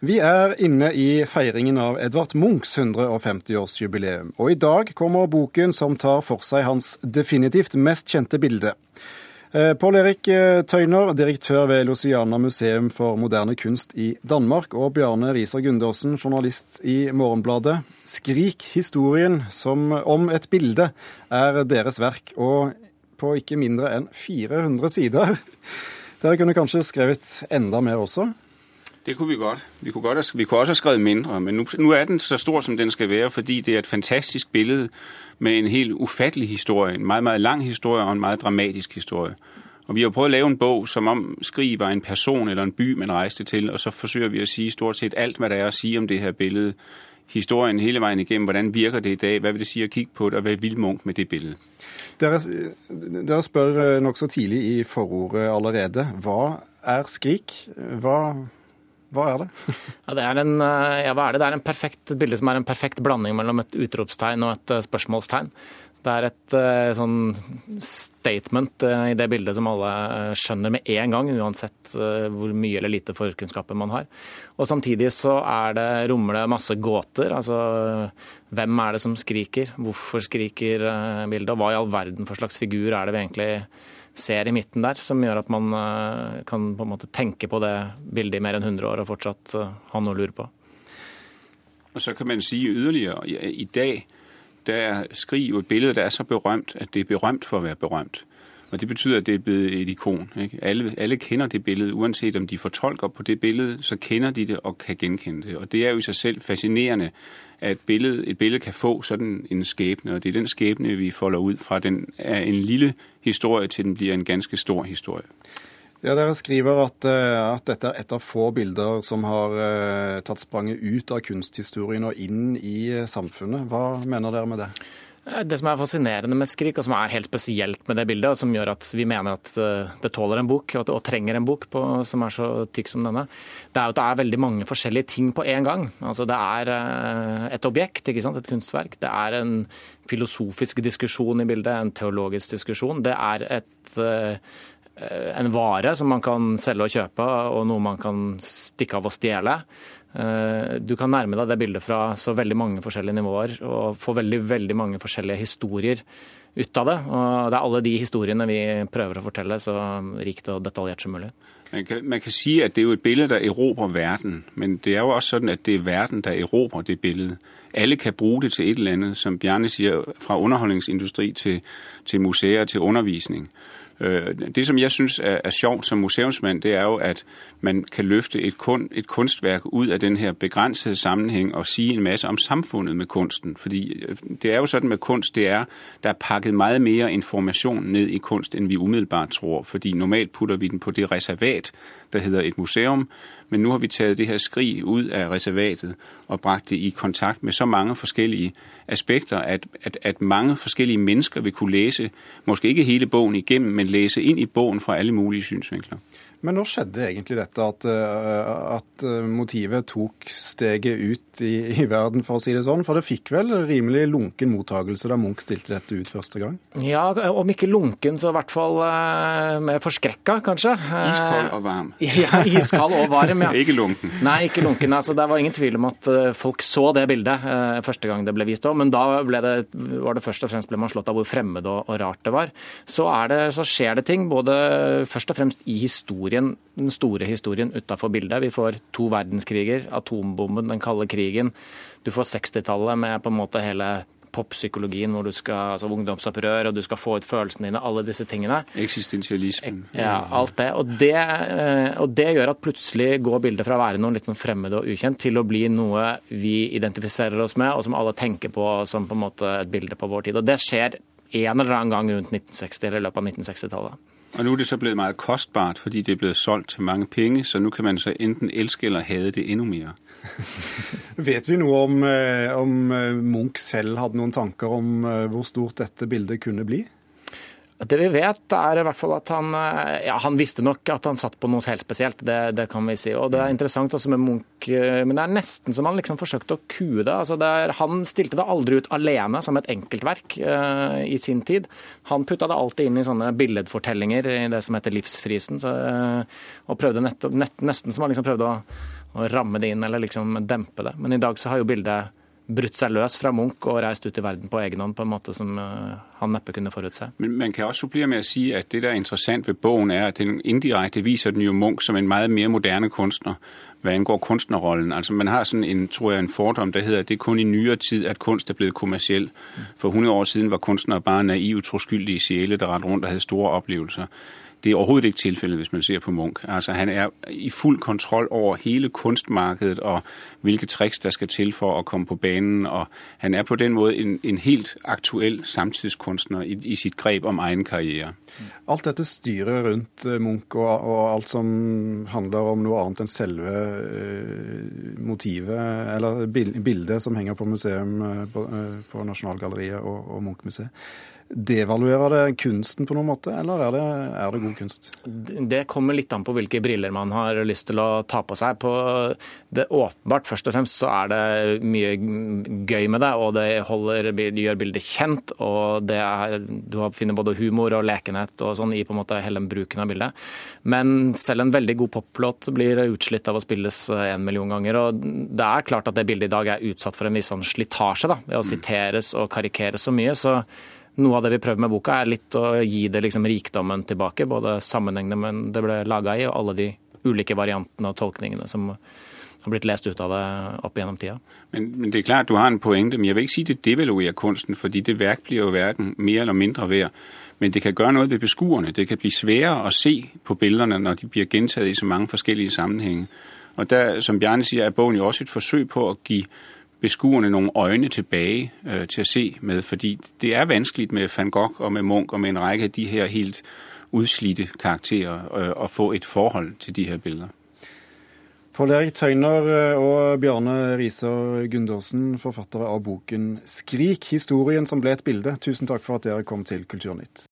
Vi er inne i feiringen av Edvard Munchs 150-årsjubileum, og i dag kommer boken som tar for seg hans definitivt mest kjente bilde. Eh, Pål Erik eh, Tøyner, direktør ved Luciana museum for moderne kunst i Danmark, og Bjarne Riiser Gundersen, journalist i Morgenbladet. Skrik historien som om et bilde er deres verk, og på ikke mindre enn 400 sider. Dere kunne kanskje skrevet enda mer også? Det kunne vi godt. Vi kunne, godt, vi kunne også ha skrevet mindre, men nu, nu er den så stor, som den skal være, fordi det er et fantastisk billede med en helt ufattelig historie. En meget, meget lang historie og en meget dramatisk historie. Og vi har prøvet at lave en bog, som om Skrig var en person eller en by, man rejste til, og så forsøger vi at sige stort set alt, hvad der er at sige om det her billede. Historien hele vejen igennem, hvordan virker det i dag, hvad vil det sige at kigge på det, og hvad vil Munch med det billede? Dere, dere spør nokså tidlig i forordet allerede. Hva er Skrik? Hva hva er det? ja, det er en, ja, hva er det? Det er en perfekt, bilde som er en perfekt blanding mellom et utropstegn og et spørsmålstegn. Det er et uh, sånn statement i det bildet som alle skjønner med en gang, uansett hvor mye eller lite forkunnskaper man har. Og Samtidig så er det, rommer masse gåter. altså Hvem er det som skriker? Hvorfor skriker bildet? Og hva i all verden for slags figur er det vi egentlig ser i midten der, som gjør at man eh, kan på en måte tenke på det bildet i mer enn 100 år og fortsatt eh, ha noe å lure på. Og så kan man si ytterligere, i dag der skriver et bilde der er så berømt at det er berømt for å være berømt. Og Det betyder at det er blitt et ikon. Alle, alle, kjenner det bildet. Uansett om de fortolker på det bildet, så kjenner de det og kan gjenkjenne det. Og Det er jo i seg selv fascinerende at billede, et billede kan få sådan en skæbne. Og det er den skæbne vi folder ut fra. Den er en lille historie til den blir en ganske stor historie. Ja, Dere skriver at, eh, at, dette er et av få bilder som har uh, tatt spranget ut av kunsthistorien og inn i eh, samfunnet. Hva mener dere med det? Eh, det som er fascinerende med Skrik, og som er helt spesielt med det bildet, og som gjør at vi mener at eh, det tåler en bok, og, trenger en bok på, som er så tykk som denne, det er jo at det er veldig mange forskjellige ting på én gang. Altså Det er eh, et objekt, et kunstverk. Det er en filosofisk diskusjon i bildet, en teologisk diskusjon. Det er et en vare som man kan selge og kjøpe, og noe man kan stikke av og stjele. Eh, du kan nærme deg det bildet fra så veldig mange forskjellige nivåer og få veldig, veldig mange forskjellige historier ut av det. Og det er alle de historiene vi prøver å fortelle så rikt og detaljert som mulig. Man kan, man kan si at det er jo et billede, der erobrer verden, men det er jo også sånn at det er verden der erobrer det billede. Alle kan bruke det til et eller annet, som Bjarne siger, fra underholdningsindustri til, til museer til undervisning. Øh, det som jeg synes er, er sjovt som museumsmand, det er jo at man kan løfte et, kun, et kunstværk ut av den her begrænsede sammenheng og sige en masse om samfunnet med kunsten. Fordi øh, det er jo sånn med kunst, det er, der er pakket mye mer information ned i kunst end vi umiddelbart tror. Fordi normalt putter vi den på det reservat der heter et museum. Men nå har vi taget det her skrig ut av reservatet og bragt det i kontakt med så mange forskjellige aspekter, at, at, at mange forskjellige mennesker vil kunne lese, måske ikke hele bogen igjennom, men lese inn i bogen fra alle mulige synsvinkler. Men når skjedde egentlig dette, at, eh, at eh, motivet tok steget ut i, i, verden, for å si det sånn? For det fikk vel rimelig lunken mottagelse da Munch stilte dette ut første gang? Ja, om ikke lunken, så i hvert fall uh, med forskrekka, kanskje. Iskald og varm. Ja, iskald og varm, ja. ikke lunken. Nei, ikke lunken. Altså, det var ingen tvil om at folk så det bildet første gang det ble vist òg, men da det, var det først og fremst ble man slått av hvor fremmed og, og rart det var. Så, det, så skjer det ting, både først og fremst i historien historien, den store historien utafor bildet. Vi får to verdenskriger, atombomben, den kalde krigen. Du får 60-tallet med på en måte hele poppsykologien, hvor du skal, altså ungdomsopprør, og du skal få ut følelsene dine, alle disse tingene. Eksistensialismen. Ja, alt det. Og, det. Eh, og det gjør at plutselig går bildet fra å være noe litt sånn fremmed og ukjent, til å bli noe vi identifiserer oss med, og som alle tenker på som på en måte et bilde på vår tid. Og det skjer en eller annen gang rundt 1960, eller i løpet av 1960-tallet. Og nå er det så blevet meget kostbart, fordi det er blevet solgt til mange penge, så nå kan man så enten elske eller hade det endnu mer. Vet vi noe om, eh, om eh, Munch selv hadde noen tanker om eh, hvor stort dette bildet kunne bli? Det vi vet, er i hvert fall at han eh, ja, han visste nok at han satt på noe helt spesielt. Det, det, kan vi si. Og Det er interessant også med Munch, eh, men det er nesten som han liksom forsøkte å kue det. Altså det er, han stilte det aldri ut alene som et enkeltverk uh, i sin tid. Han putta det alltid inn i sånne billedfortellinger i det som heter Livsfrisen. Så, uh, og prøvde nettopp, nett, Nesten som han liksom prøvde å å ramme det inn eller liksom dempe det. Men i dag så har jo bildet brutt seg løs fra Munch og reist ut i verden på egen hånd på en måte som uh, han neppe kunne forutse. Men man kan også supplere med å si at det der er interessant ved boken, er at den indirekte viser den jo Munch som en mye mer moderne kunstner hva angår kunstnerrollen. Altså Man har sånn en, tror jeg, en fordom, der hedder, at det er kun i nyere tid, at kunst er blevet kommersiell. For 100 år siden var kunstnere bare naive, troskyldige sjeler der rett rundt og hadde store oplevelser. Det er overhovedet ikke tilfældet, hvis man ser på Munch. Altså, han er i fuld kontroll over hele kunstmarkedet og hvilke triks der skal til for å komme på banen. Og han er på den måde en, en helt aktuel samtidskunstner i, i, sitt grep om egen karriere. Alt dette styret rundt eh, Munch og, og alt som handler om noe annet enn selve uh, motivet, eller bildet som henger på museum uh, på, uh, på Nasjonalgalleriet og, og Munch-museet. Devaluerer det kunsten på noen måte, eller er det, er det, god kunst? Det kommer litt an på hvilke briller man har lyst til å ta på seg. På det åpenbart, først og fremst, så er det mye gøy med det, og det, holder, gjør bildet kjent. og det er, Du finner både humor og lekenhet og sånn i på en måte hele bruken av bildet. Men selv en veldig god poplåt blir utslitt av å spilles en million ganger. og Det er klart at det bildet i dag er utsatt for en viss sånn slitasje ved å siteres og karikeres så mye. så noe av det vi prøver med boka, er litt å gi det liksom rikdommen tilbake. Både sammenhengene det ble laga i, og alle de ulike variantene og tolkningene som har blitt lest ut av det opp gjennom tida. Men, men, det er klart, du har en pointe. Men jeg vil ikke si det devaluerer kunsten, fordi det verk blir jo verden mer eller mindre verd. Men det kan gjøre noe ved beskuerne. Det kan bli sværere å se på bildene når de blir gjentatt i så mange forskjellige sammenhenger. Og der, som Bjarne sier, er boken jo også et forsøk på å gi beskuerne nogle øjne tilbage øh, til at se med, fordi det er vanskeligt med Van Gogh og med Munch og med en række af de her helt udslidte karakterer øh, at få et forhold til de her billeder. Pål Erik Tøyner øh, og Bjarne Riiser Gundåsen, forfattere av boken 'Skrik historien som ble et bilde'. Tusen takk for at dere kom til Kulturnytt.